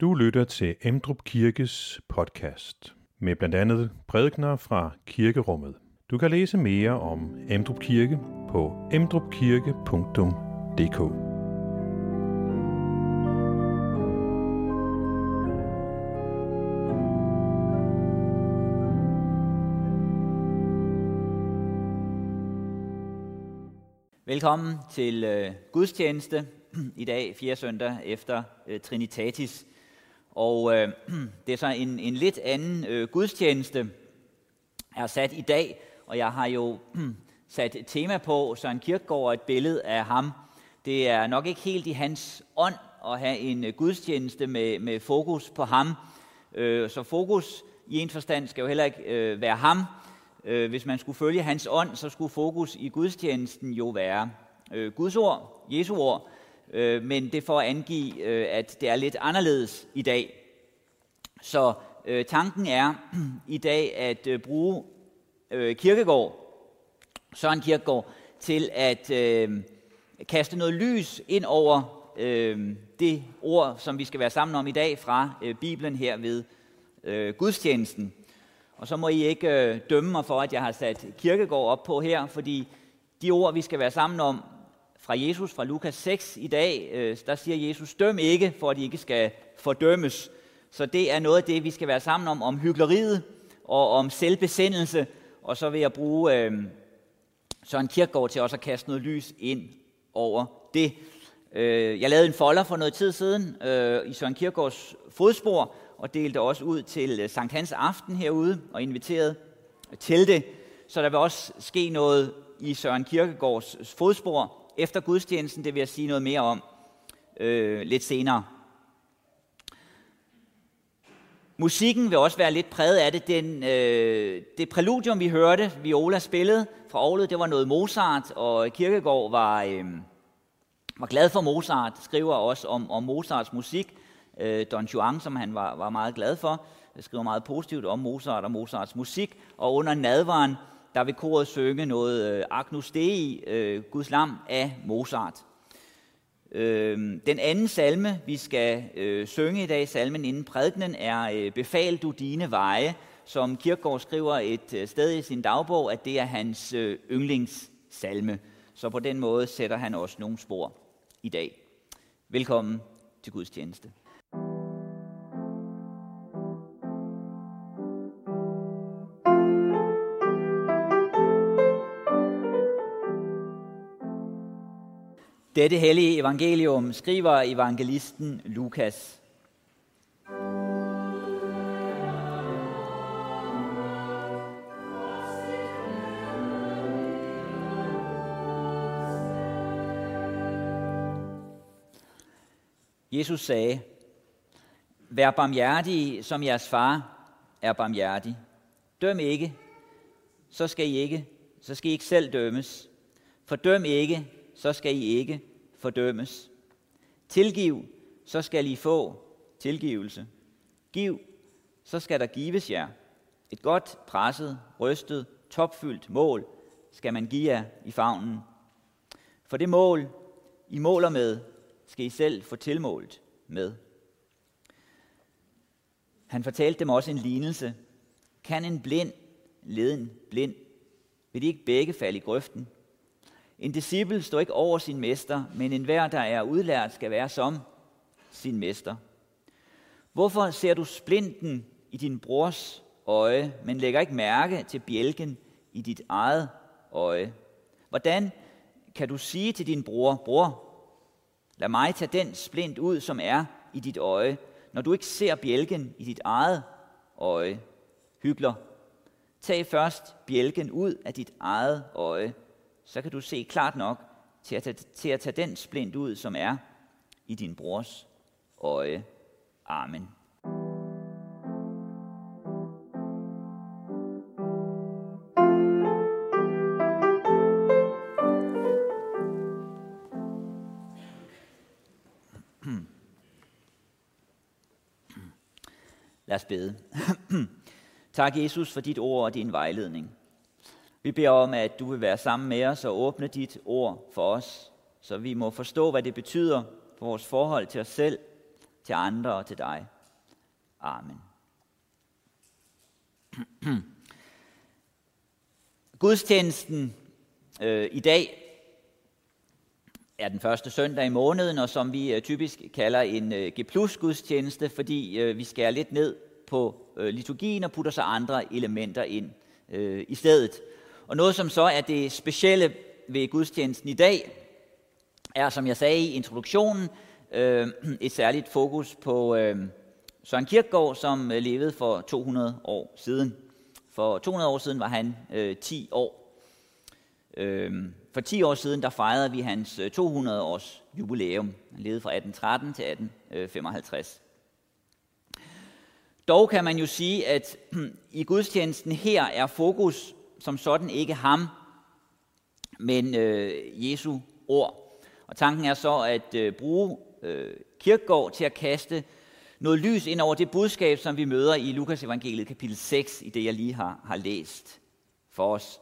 Du lytter til Emdrup Kirkes podcast med blandt andet prædikner fra kirkerummet. Du kan læse mere om Emdrup Kirke på emdrupkirke.dk. Velkommen til øh, gudstjeneste i dag, fjerde søndag efter øh, Trinitatis. Og øh, det er så en, en lidt anden øh, gudstjeneste, jeg har sat i dag, og jeg har jo sat et tema på Søren Kierkegaard og et billede af ham. Det er nok ikke helt i hans ånd at have en øh, gudstjeneste med, med fokus på ham. Øh, så fokus i en forstand skal jo heller ikke øh, være ham. Øh, hvis man skulle følge hans ånd, så skulle fokus i gudstjenesten jo være øh, Guds ord, Jesu ord, øh, men det får at angive, øh, at det er lidt anderledes i dag. Så øh, tanken er i dag at øh, bruge øh, kirkegård, Søren Kirkegård, til at øh, kaste noget lys ind over øh, det ord, som vi skal være sammen om i dag fra øh, Bibelen her ved øh, gudstjenesten. Og så må I ikke øh, dømme mig for, at jeg har sat kirkegård op på her, fordi de ord, vi skal være sammen om, fra Jesus fra Lukas 6 i dag, øh, der siger Jesus, døm ikke, for at I ikke skal fordømmes. Så det er noget af det, vi skal være sammen om, om hyggeleriet og om selvbesendelse. Og så vil jeg bruge øh, Søren Kierkegaard til også at kaste noget lys ind over det. Øh, jeg lavede en folder for noget tid siden øh, i Søren Kierkegaards fodspor, og delte også ud til øh, Sankt Hans Aften herude, og inviterede til det. Så der vil også ske noget i Søren Kierkegaards fodspor, efter gudstjenesten. Det vil jeg sige noget mere om øh, lidt senere. Musikken vil også være lidt præget af det. Den, øh, det præludium, vi hørte, Viola spillede fra Aarhus, det var noget Mozart, og Kirkegaard var, øh, var glad for Mozart, skriver også om, om Mozarts musik. Øh, Don Juan, som han var, var meget glad for, skriver meget positivt om Mozart og Mozarts musik. Og under nadvaren, der vil koret synge noget øh, Agnus Dei, øh, Guds lam af Mozart. Øh, den anden salme, vi skal øh, synge i dag, salmen inden prædikenen, er øh, Befal du dine veje, som Kirkegaard skriver et øh, sted i sin dagbog, at det er hans øh, yndlingssalme. Så på den måde sætter han også nogle spor i dag. Velkommen til gudstjeneste. Dette hellige evangelium skriver evangelisten Lukas. Jesus sagde, Vær barmhjertige, som jeres far er barmhjertig. Døm ikke, så skal I ikke, så skal I ikke selv dømmes. Fordøm ikke, så skal I ikke fordømmes. Tilgiv, så skal I få tilgivelse. Giv, så skal der gives jer. Et godt presset, rystet, topfyldt mål skal man give jer i favnen. For det mål, I måler med, skal I selv få tilmålt med. Han fortalte dem også en lignelse. Kan en blind lede en blind? Vil de ikke begge falde i grøften? En disciple står ikke over sin mester, men enhver, der er udlært, skal være som sin mester. Hvorfor ser du splinten i din brors øje, men lægger ikke mærke til bjælken i dit eget øje? Hvordan kan du sige til din bror, bror, lad mig tage den splint ud, som er i dit øje, når du ikke ser bjælken i dit eget øje? Hygler. Tag først bjælken ud af dit eget øje, så kan du se klart nok til at, tage, til at tage den splint ud, som er i din brors øje. Amen. Lad os bede. tak, Jesus, for dit ord og din vejledning. Vi beder om, at du vil være sammen med os og åbne dit ord for os, så vi må forstå, hvad det betyder for vores forhold til os selv, til andre og til dig. Amen. Gudstjenesten øh, i dag er den første søndag i måneden, og som vi øh, typisk kalder en øh, G+-gudstjeneste, fordi øh, vi skærer lidt ned på øh, liturgien og putter så andre elementer ind øh, i stedet. Og noget, som så er det specielle ved gudstjenesten i dag, er, som jeg sagde i introduktionen, øh, et særligt fokus på øh, Søren Kierkegaard, som øh, levede for 200 år siden. For 200 år siden var han øh, 10 år. Øh, for 10 år siden der fejrede vi hans øh, 200-års jubilæum. Han levede fra 1813 til 1855. Øh, Dog kan man jo sige, at i gudstjenesten her er fokus som sådan ikke ham, men øh, Jesu ord. Og tanken er så at øh, bruge øh, kirkegård til at kaste noget lys ind over det budskab, som vi møder i Lukas evangeliet kapitel 6, i det jeg lige har, har læst for os.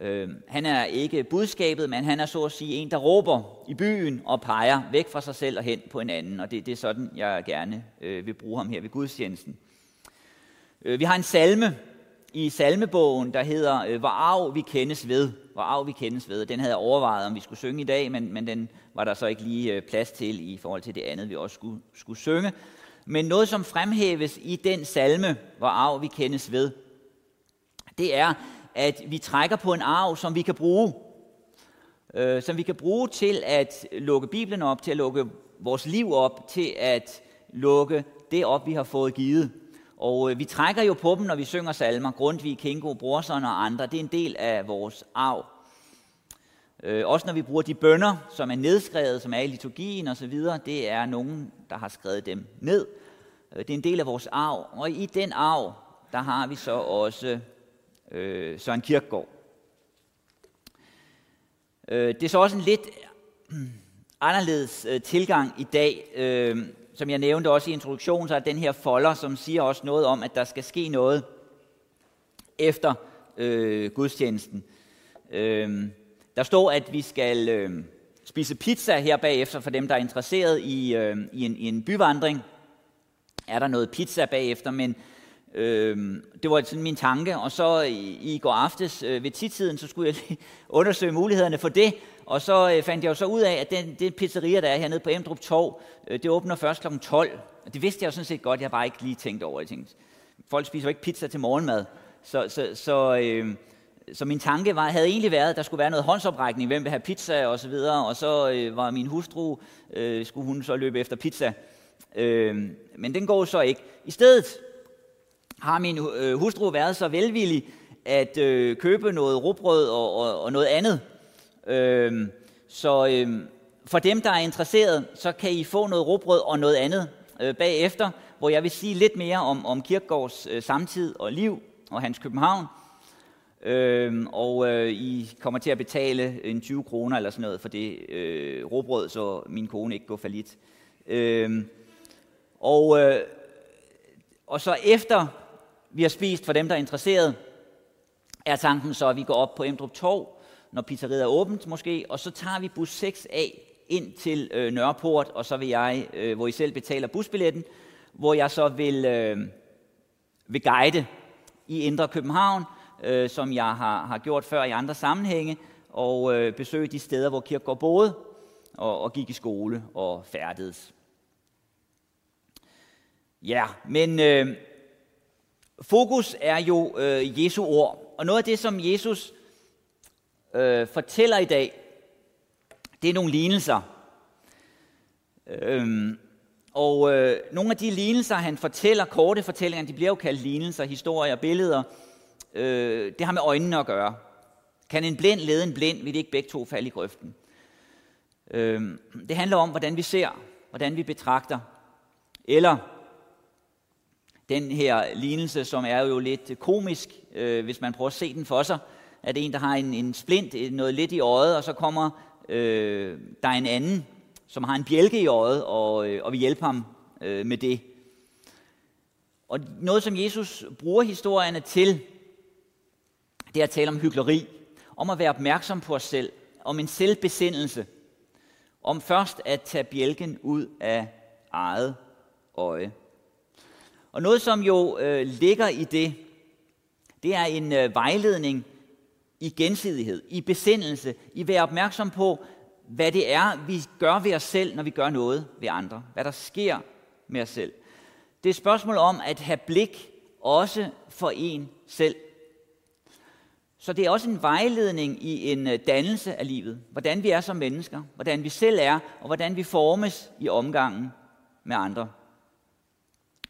Øh, han er ikke budskabet, men han er så at sige en, der råber i byen og peger væk fra sig selv og hen på en anden. Og det, det er sådan, jeg gerne øh, vil bruge ham her ved gudstjenesten. Øh, vi har en salme i salmebogen, der hedder øh, Hvor arv vi kendes ved. Hvor arv vi kendes ved. Den havde jeg overvejet, om vi skulle synge i dag, men, men den var der så ikke lige øh, plads til i forhold til det andet, vi også skulle, skulle synge. Men noget, som fremhæves i den salme, Hvor arv vi kendes ved, det er, at vi trækker på en arv, som vi kan bruge. Øh, som vi kan bruge til at lukke Bibelen op, til at lukke vores liv op, til at lukke det op, vi har fået givet. Og øh, vi trækker jo på dem, når vi synger salmer. Grundtvig, Kingo, Brorson og andre. Det er en del af vores arv. Øh, også når vi bruger de bønder, som er nedskrevet, som er i liturgien osv., det er nogen, der har skrevet dem ned. Øh, det er en del af vores arv. Og i den arv, der har vi så også øh, Søren Kirkegaard. Øh, det er så også en lidt øh, anderledes øh, tilgang i dag. Øh, som jeg nævnte også i introduktionen, så er den her folder, som siger også noget om, at der skal ske noget efter øh, gudstjenesten. Øh, der står, at vi skal øh, spise pizza her bagefter, for dem, der er interesseret i, øh, i, en, i en byvandring. Er der noget pizza bagefter, men øh, det var sådan min tanke. Og så i, i går aftes øh, ved tidtiden, så skulle jeg lige undersøge mulighederne for det. Og så øh, fandt jeg jo så ud af, at den, den pizzeria, der er hernede på Emdrup Torv, øh, det åbner først kl. 12. Og det vidste jeg jo sådan set godt, jeg bare ikke lige tænkt over. Jeg tænkte, folk spiser jo ikke pizza til morgenmad. Så, så, så, øh, så min tanke var, havde egentlig været, at der skulle være noget håndsoprækning, hvem vil have pizza og så videre. Og så øh, var min hustru, øh, skulle hun så løbe efter pizza. Øh, men den går så ikke. I stedet har min øh, hustru været så velvillig at øh, købe noget råbrød og, og, og noget andet Øhm, så øh, for dem, der er interesseret, så kan I få noget råbrød og noget andet øh, bagefter, hvor jeg vil sige lidt mere om, om Kirkegaards øh, samtid og liv og hans København. Øh, og øh, I kommer til at betale en 20 kroner eller sådan noget for det øh, råbrød, så min kone ikke går for lidt. Øhm, og, øh, og så efter vi har spist, for dem der er interesseret, er tanken så, at vi går op på Emdrup Torv, når pizzeriet er åbent måske, og så tager vi bus 6A ind til øh, Nørreport, og så vil jeg, øh, hvor I selv betaler busbilletten, hvor jeg så vil, øh, vil guide i Indre København, øh, som jeg har, har gjort før i andre sammenhænge, og øh, besøge de steder, hvor Kirkegaard boede, og, og gik i skole og færdedes. Ja, men øh, fokus er jo øh, Jesu ord, og noget af det, som Jesus øh, fortæller i dag, det er nogle lignelser. Øhm, og øh, nogle af de lignelser, han fortæller, korte fortællinger, de bliver jo kaldt lignelser, historier, billeder. Øh, det har med øjnene at gøre. Kan en blind lede en blind, vil de ikke begge to falde i grøften. Øh, det handler om, hvordan vi ser, hvordan vi betragter. Eller den her lignelse, som er jo lidt komisk, øh, hvis man prøver at se den for sig er det en, der har en, en splint, øh, noget lidt i øjet, og så kommer øh, der en anden, som har en bjælke i øjet, og, øh, og vi hjælper ham øh, med det. Og noget, som Jesus bruger historierne til, det er at tale om hyggeleri, om at være opmærksom på os selv, om en selvbesindelse, om først at tage bjælken ud af eget øje. Og noget, som jo øh, ligger i det, det er en øh, vejledning i gensidighed, i besindelse, i at være opmærksom på, hvad det er, vi gør ved os selv, når vi gør noget ved andre. Hvad der sker med os selv. Det er et spørgsmål om at have blik også for en selv. Så det er også en vejledning i en øh, dannelse af livet. Hvordan vi er som mennesker, hvordan vi selv er, og hvordan vi formes i omgangen med andre.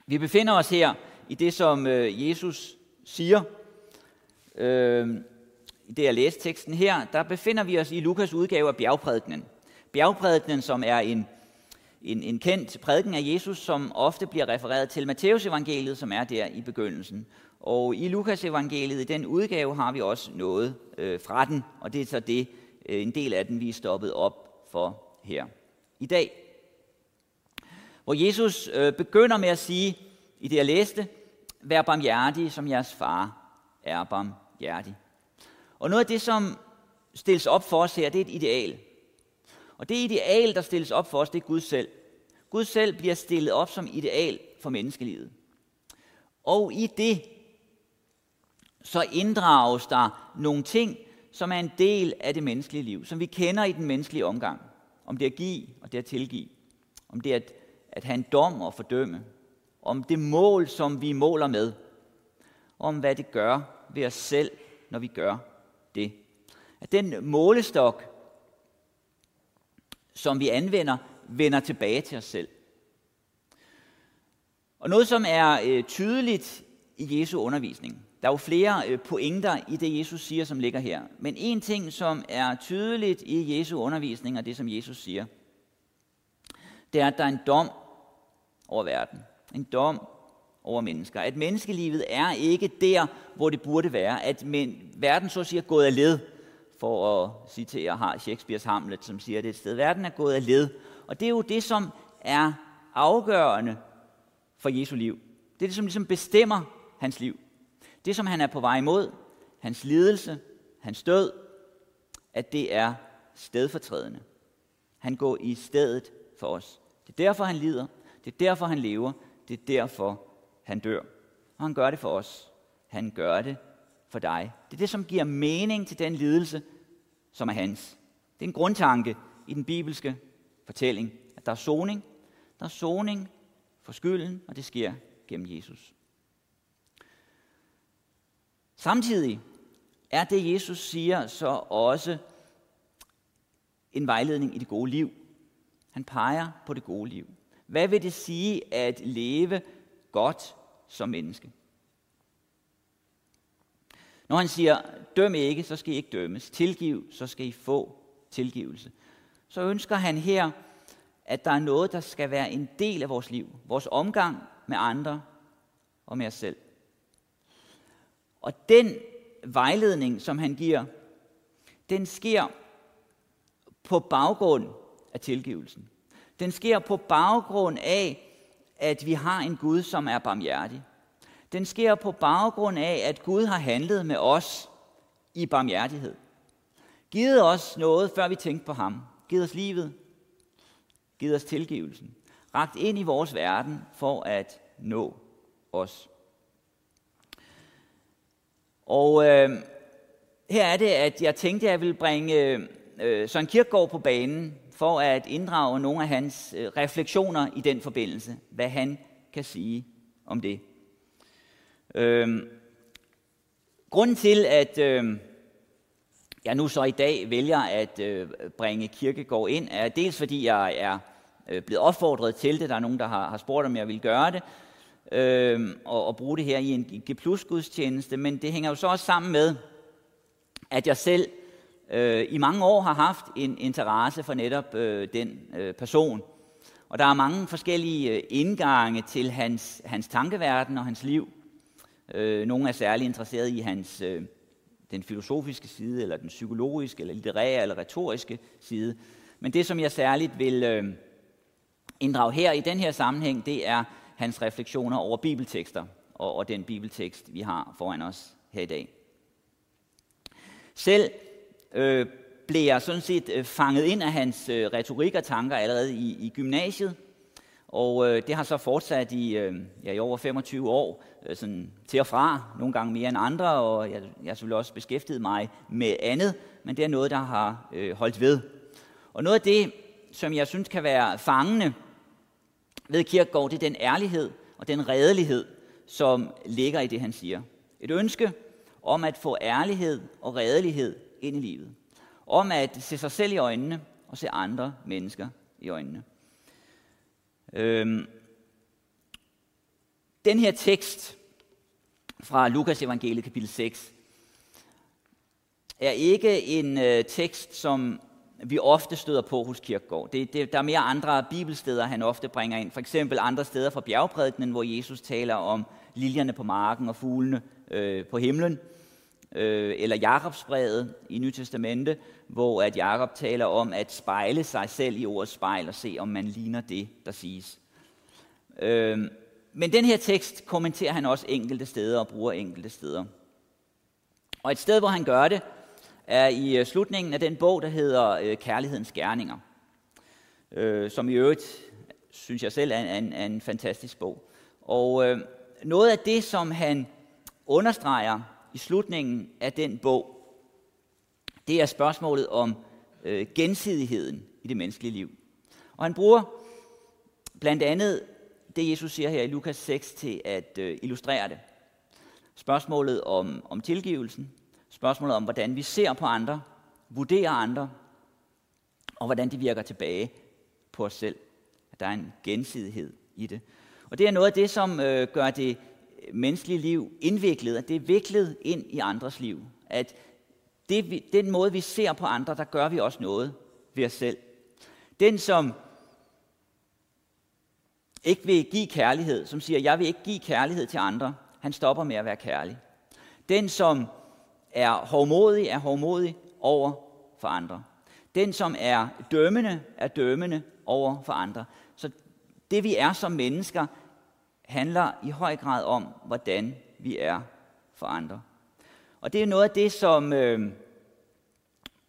Vi befinder os her i det, som øh, Jesus siger. Øh, det, jeg læste teksten her, der befinder vi os i Lukas udgave af bjergprædikenen. Bjergprædikenen, som er en, en, en kendt prædiken af Jesus, som ofte bliver refereret til Matteus evangeliet, som er der i begyndelsen. Og i Lukas evangeliet, i den udgave, har vi også noget øh, fra den, og det er så det, øh, en del af den, vi er stoppet op for her i dag. Hvor Jesus øh, begynder med at sige, i det jeg læste, vær barmhjertig, som jeres far er barmhjertig. Og noget af det, som stilles op for os her, det er et ideal. Og det ideal, der stilles op for os, det er Gud selv. Gud selv bliver stillet op som ideal for menneskelivet. Og i det, så inddrages der nogle ting, som er en del af det menneskelige liv, som vi kender i den menneskelige omgang. Om det at give og det at tilgive. Om det at, at have en dom og fordømme. Om det mål, som vi måler med. Om hvad det gør ved os selv, når vi gør det. At den målestok, som vi anvender, vender tilbage til os selv. Og noget, som er øh, tydeligt i Jesu undervisning. Der er jo flere øh, pointer i det, Jesus siger, som ligger her. Men en ting, som er tydeligt i Jesu undervisning, og det, som Jesus siger, det er, at der er en dom over verden. En dom over mennesker. At menneskelivet er ikke der, hvor det burde være. At men, verden så siger gået af led, for at citere har Shakespeares Hamlet, som siger det et sted. Verden er gået af led. Og det er jo det, som er afgørende for Jesu liv. Det er det, som ligesom bestemmer hans liv. Det, som han er på vej imod, hans lidelse, hans død, at det er stedfortrædende. Han går i stedet for os. Det er derfor, han lider. Det er derfor, han lever. Det er derfor, han dør. Og han gør det for os. Han gør det for dig. Det er det, som giver mening til den lidelse, som er hans. Det er en grundtanke i den bibelske fortælling, at der er soning. Der er soning for skylden, og det sker gennem Jesus. Samtidig er det, Jesus siger, så også en vejledning i det gode liv. Han peger på det gode liv. Hvad vil det sige at leve godt som menneske? Når han siger, døm ikke, så skal I ikke dømmes. Tilgiv, så skal I få tilgivelse. Så ønsker han her, at der er noget, der skal være en del af vores liv. Vores omgang med andre og med os selv. Og den vejledning, som han giver, den sker på baggrund af tilgivelsen. Den sker på baggrund af, at vi har en Gud, som er barmhjertig. Den sker på baggrund af, at Gud har handlet med os i barmhjertighed. Givet os noget, før vi tænkte på ham. Givet os livet. Givet os tilgivelsen. Ragt ind i vores verden for at nå os. Og øh, her er det, at jeg tænkte, at jeg ville bringe øh, øh Søren Kierkegaard på banen for at inddrage nogle af hans øh, refleksioner i den forbindelse. Hvad han kan sige om det. Øhm, grunden til, at øhm, jeg nu så i dag vælger at øh, bringe Kirkegård ind, er dels fordi jeg er øh, blevet opfordret til det. Der er nogen, der har, har spurgt, om jeg vil gøre det øh, og, og bruge det her i en G plus gudstjeneste, men det hænger jo så også sammen med, at jeg selv øh, i mange år har haft en interesse for netop øh, den øh, person. Og der er mange forskellige øh, indgange til hans, hans tankeverden og hans liv. Øh, nogle er særlig interesseret i hans, øh, den filosofiske side, eller den psykologiske, eller litterære, eller retoriske side. Men det, som jeg særligt vil øh, inddrage her i den her sammenhæng, det er hans refleksioner over bibeltekster og, og den bibeltekst, vi har foran os her i dag. Selv øh, blev jeg sådan set øh, fanget ind af hans øh, retorik og tanker allerede i, i gymnasiet, Og øh, det har så fortsat i, øh, ja, i over 25 år, øh, sådan til og fra, nogle gange mere end andre, og jeg, jeg har selvfølgelig også beskæftiget mig med andet, men det er noget, der har øh, holdt ved. Og noget af det, som jeg synes kan være fangende ved Kirkegaard, det er den ærlighed og den redelighed, som ligger i det, han siger. Et ønske om at få ærlighed og redelighed ind i livet. Om at se sig selv i øjnene og se andre mennesker i øjnene. Øhm, den her tekst fra Lukas evangeliet kapitel 6 er ikke en øh, tekst, som vi ofte støder på hos Kirkegaard. Det, det, der er mere andre bibelsteder, han ofte bringer ind. For eksempel andre steder fra bjergprædikenen, hvor Jesus taler om liljerne på marken og fuglene øh, på himlen. Øh, eller Jakobsbrevet i Nyt Testamente, hvor at Jakob taler om at spejle sig selv i ordets spejl og se, om man ligner det, der siges. Øh, men den her tekst kommenterer han også enkelte steder og bruger enkelte steder. Og et sted, hvor han gør det, er i øh, slutningen af den bog, der hedder øh, Kærlighedens Gerninger, øh, som i øvrigt, synes jeg selv, er en, er en fantastisk bog. Og øh, noget af det, som han understreger i slutningen af den bog, det er spørgsmålet om øh, gensidigheden i det menneskelige liv. Og han bruger blandt andet det, Jesus siger her i Lukas 6 til at øh, illustrere det. Spørgsmålet om, om tilgivelsen, spørgsmålet om, hvordan vi ser på andre, vurderer andre, og hvordan de virker tilbage på os selv. At der er en gensidighed i det. Og det er noget af det, som øh, gør det menneskelige liv indviklet, at det er viklet ind i andres liv. At det, vi, den måde, vi ser på andre, der gør vi også noget ved os selv. Den, som ikke vil give kærlighed, som siger, jeg vil ikke give kærlighed til andre, han stopper med at være kærlig. Den, som er hårdmodig, er hårdmodig over for andre. Den, som er dømmende, er dømmende over for andre. Så det, vi er som mennesker, handler i høj grad om, hvordan vi er for andre. Og det er noget af det, som, øh,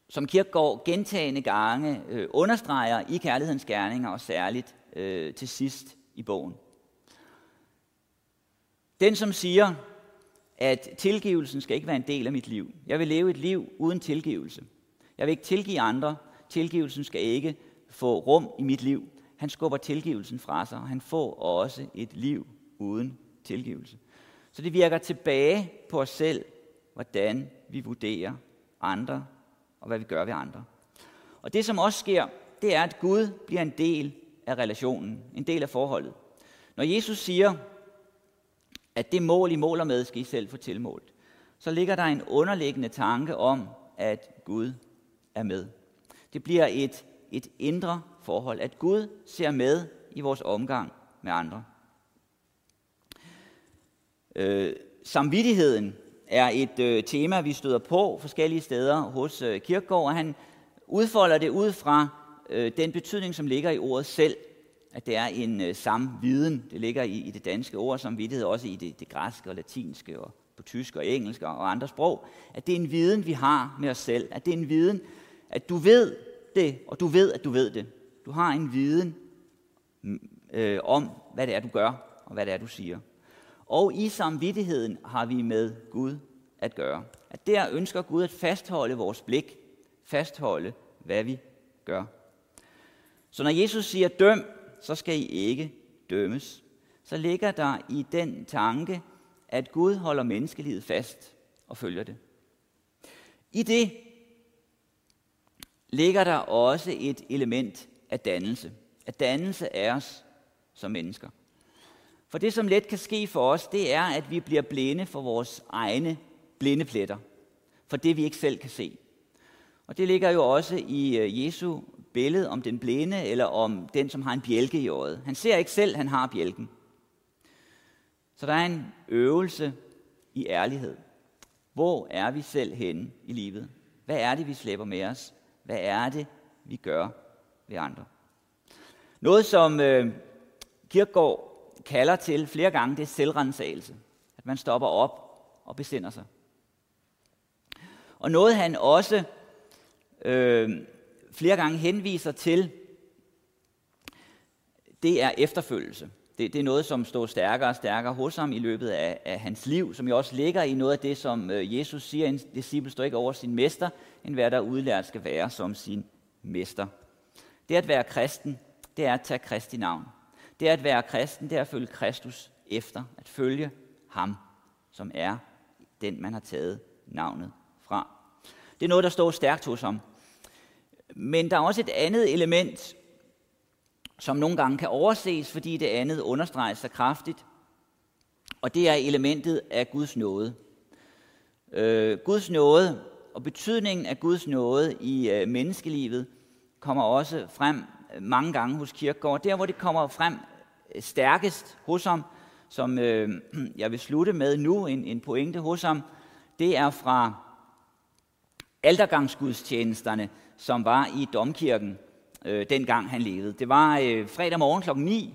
som Kirkegaard gentagende gange øh, understreger i kærlighedens gerninger, og særligt øh, til sidst i bogen. Den, som siger, at tilgivelsen skal ikke være en del af mit liv. Jeg vil leve et liv uden tilgivelse. Jeg vil ikke tilgive andre. Tilgivelsen skal ikke få rum i mit liv. Han skubber tilgivelsen fra sig, og han får også et liv uden tilgivelse. Så det virker tilbage på os selv, hvordan vi vurderer andre, og hvad vi gør ved andre. Og det, som også sker, det er, at Gud bliver en del af relationen, en del af forholdet. Når Jesus siger, at det mål, I måler med, skal I selv få tilmålt, så ligger der en underliggende tanke om, at Gud er med. Det bliver et, et indre forhold, at Gud ser med i vores omgang med andre. Øh, samvittigheden er et øh, tema, vi støder på forskellige steder hos øh, Kirkegaard, og han udfolder det ud fra øh, den betydning, som ligger i ordet selv, at det er en øh, samviden. Det ligger i, i det danske ord samvittighed, også i det, det græske og latinske og på tysk og engelsk og andre sprog. At det er en viden, vi har med os selv. At det er en viden, at du ved det, og du ved, at du ved det. Du har en viden mm, øh, om, hvad det er, du gør, og hvad det er, du siger. Og i samvittigheden har vi med Gud at gøre. At der ønsker Gud at fastholde vores blik, fastholde, hvad vi gør. Så når Jesus siger, døm, så skal I ikke dømmes, så ligger der i den tanke, at Gud holder menneskelivet fast og følger det. I det ligger der også et element af dannelse. At dannelse er os som mennesker. For det, som let kan ske for os, det er, at vi bliver blinde for vores egne blinde pletter. For det, vi ikke selv kan se. Og det ligger jo også i øh, Jesu billede om den blinde, eller om den, som har en bjælke i øjet. Han ser ikke selv, han har bjælken. Så der er en øvelse i ærlighed. Hvor er vi selv henne i livet? Hvad er det, vi slæber med os? Hvad er det, vi gør ved andre? Noget, som øh, Kirkegaard kalder til flere gange, det er selvrensagelse. At man stopper op og besinder sig. Og noget han også øh, flere gange henviser til, det er efterfølgelse. Det, det er noget, som står stærkere og stærkere hos ham i løbet af, af hans liv, som jo også ligger i noget af det, som øh, Jesus siger, en disciple står ikke over sin mester, end hvad der udlært skal være som sin mester. Det at være kristen, det er at tage Kristi navn. Det at være kristen, det er at følge Kristus efter, at følge ham, som er den, man har taget navnet fra. Det er noget, der står stærkt hos ham. Men der er også et andet element, som nogle gange kan overses, fordi det andet understreges så kraftigt. Og det er elementet af Guds nåde. Øh, Guds nåde og betydningen af Guds nåde i øh, menneskelivet kommer også frem øh, mange gange hos Kirkegaard. Der, hvor det kommer frem øh, stærkest hos ham, som øh, jeg vil slutte med nu, en, en pointe hos ham, det er fra aldergangsgudstjenesterne, som var i domkirken, øh, dengang han levede. Det var øh, fredag morgen kl. 9.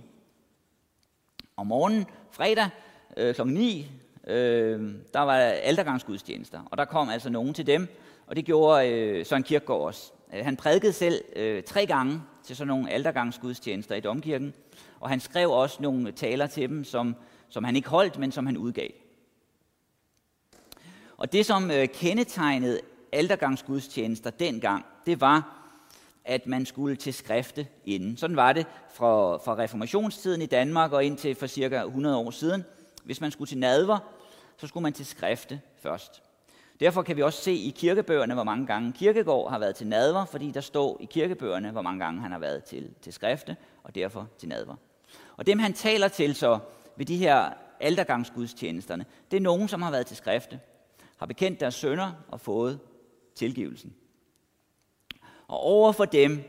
Om morgenen, fredag øh, kl. 9, øh, der var aldergangsgudstjenester, og der kom altså nogen til dem, og det gjorde øh, Søren Kierkegaard også. Øh, han prædikede selv øh, tre gange til sådan nogle aldergangsgudstjenester i domkirken, og han skrev også nogle taler til dem, som, som han ikke holdt, men som han udgav. Og det, som øh, kendetegnede aldergangsgudstjenester dengang, det var, at man skulle til skrifte inden. Sådan var det fra, fra reformationstiden i Danmark og indtil for cirka 100 år siden. Hvis man skulle til nadver, så skulle man til skrifte først. Derfor kan vi også se i kirkebøgerne, hvor mange gange Kirkegård har været til nadver, fordi der står i kirkebøgerne, hvor mange gange han har været til, til skrifte, og derfor til nadver. Og dem han taler til så ved de her aldergangsgudstjenesterne, det er nogen, som har været til skrifte, har bekendt deres sønder og fået tilgivelsen. Og over for dem,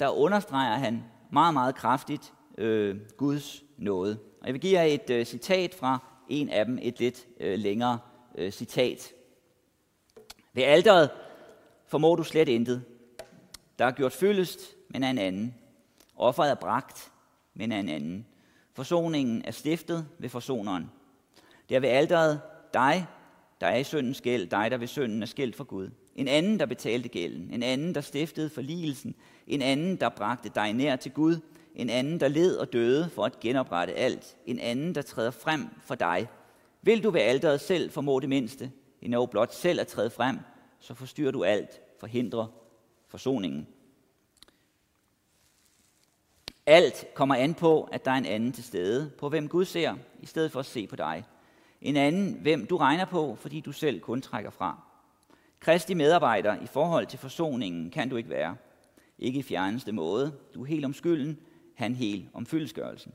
der understreger han meget, meget kraftigt øh, Guds nåde. Og jeg vil give jer et øh, citat fra en af dem, et lidt øh, længere øh, citat. Ved alderet formår du slet intet. Der er gjort fyldest, men af en anden. Offeret er bragt, men af en anden. Forsoningen er stiftet ved forsoneren. Det er ved alderet dig, der er i syndens gæld, dig, der ved synden er skældt for Gud. En anden, der betalte gælden. En anden, der stiftede forligelsen. En anden, der bragte dig nær til Gud. En anden, der led og døde for at genoprette alt. En anden, der træder frem for dig. Vil du ved alderet selv formå det mindste, endnu blot selv at træde frem, så forstyrrer du alt, forhindrer forsoningen. Alt kommer an på, at der er en anden til stede, på hvem Gud ser, i stedet for at se på dig. En anden, hvem du regner på, fordi du selv kun trækker fra. Kristi medarbejder i forhold til forsoningen kan du ikke være. Ikke i fjerneste måde. Du er helt om skylden, han helt om fyldesgørelsen.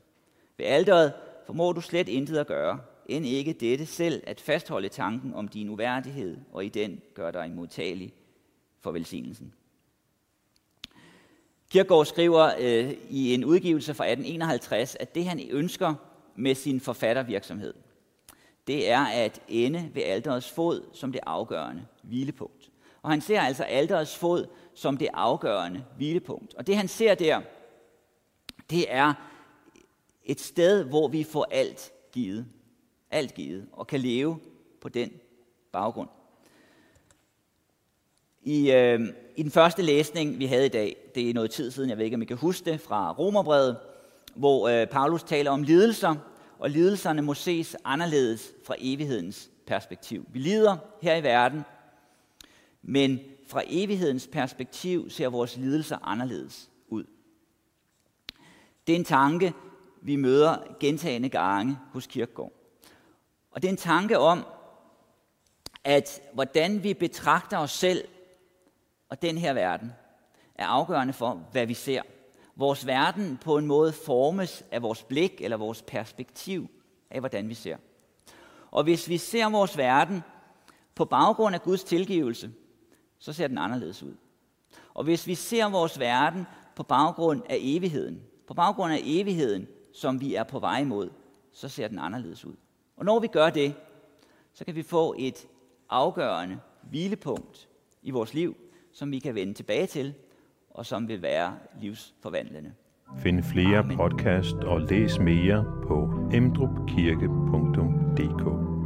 Ved alderet formår du slet intet at gøre, end ikke dette selv at fastholde tanken om din uværdighed, og i den gør dig modtagelig for velsignelsen. Kierkegaard skriver øh, i en udgivelse fra 1851, at det han ønsker med sin forfattervirksomhed, det er at ende ved alderets fod som det afgørende hvilepunkt. Og han ser altså alderets fod som det afgørende hvilepunkt. Og det han ser der, det er et sted, hvor vi får alt givet. Alt givet, og kan leve på den baggrund. I, øh, I den første læsning, vi havde i dag, det er noget tid siden, jeg ved ikke, om I kan huske det, fra Romerbrevet, hvor øh, Paulus taler om lidelser, og lidelserne må ses anderledes fra evighedens perspektiv. Vi lider her i verden, men fra evighedens perspektiv ser vores lidelser anderledes ud. Det er en tanke, vi møder gentagende gange hos Kirkegård. Og det er en tanke om, at hvordan vi betragter os selv og den her verden, er afgørende for, hvad vi ser. Vores verden på en måde formes af vores blik eller vores perspektiv af, hvordan vi ser. Og hvis vi ser vores verden på baggrund af Guds tilgivelse, så ser den anderledes ud. Og hvis vi ser vores verden på baggrund af evigheden, på baggrund af evigheden, som vi er på vej imod, så ser den anderledes ud. Og når vi gør det, så kan vi få et afgørende hvilepunkt i vores liv, som vi kan vende tilbage til, og som vil være livsforvandlende. Find flere Amen. podcast og læs mere på emdrupkirke.dk